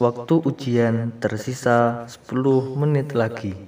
Waktu ujian tersisa 10 menit lagi.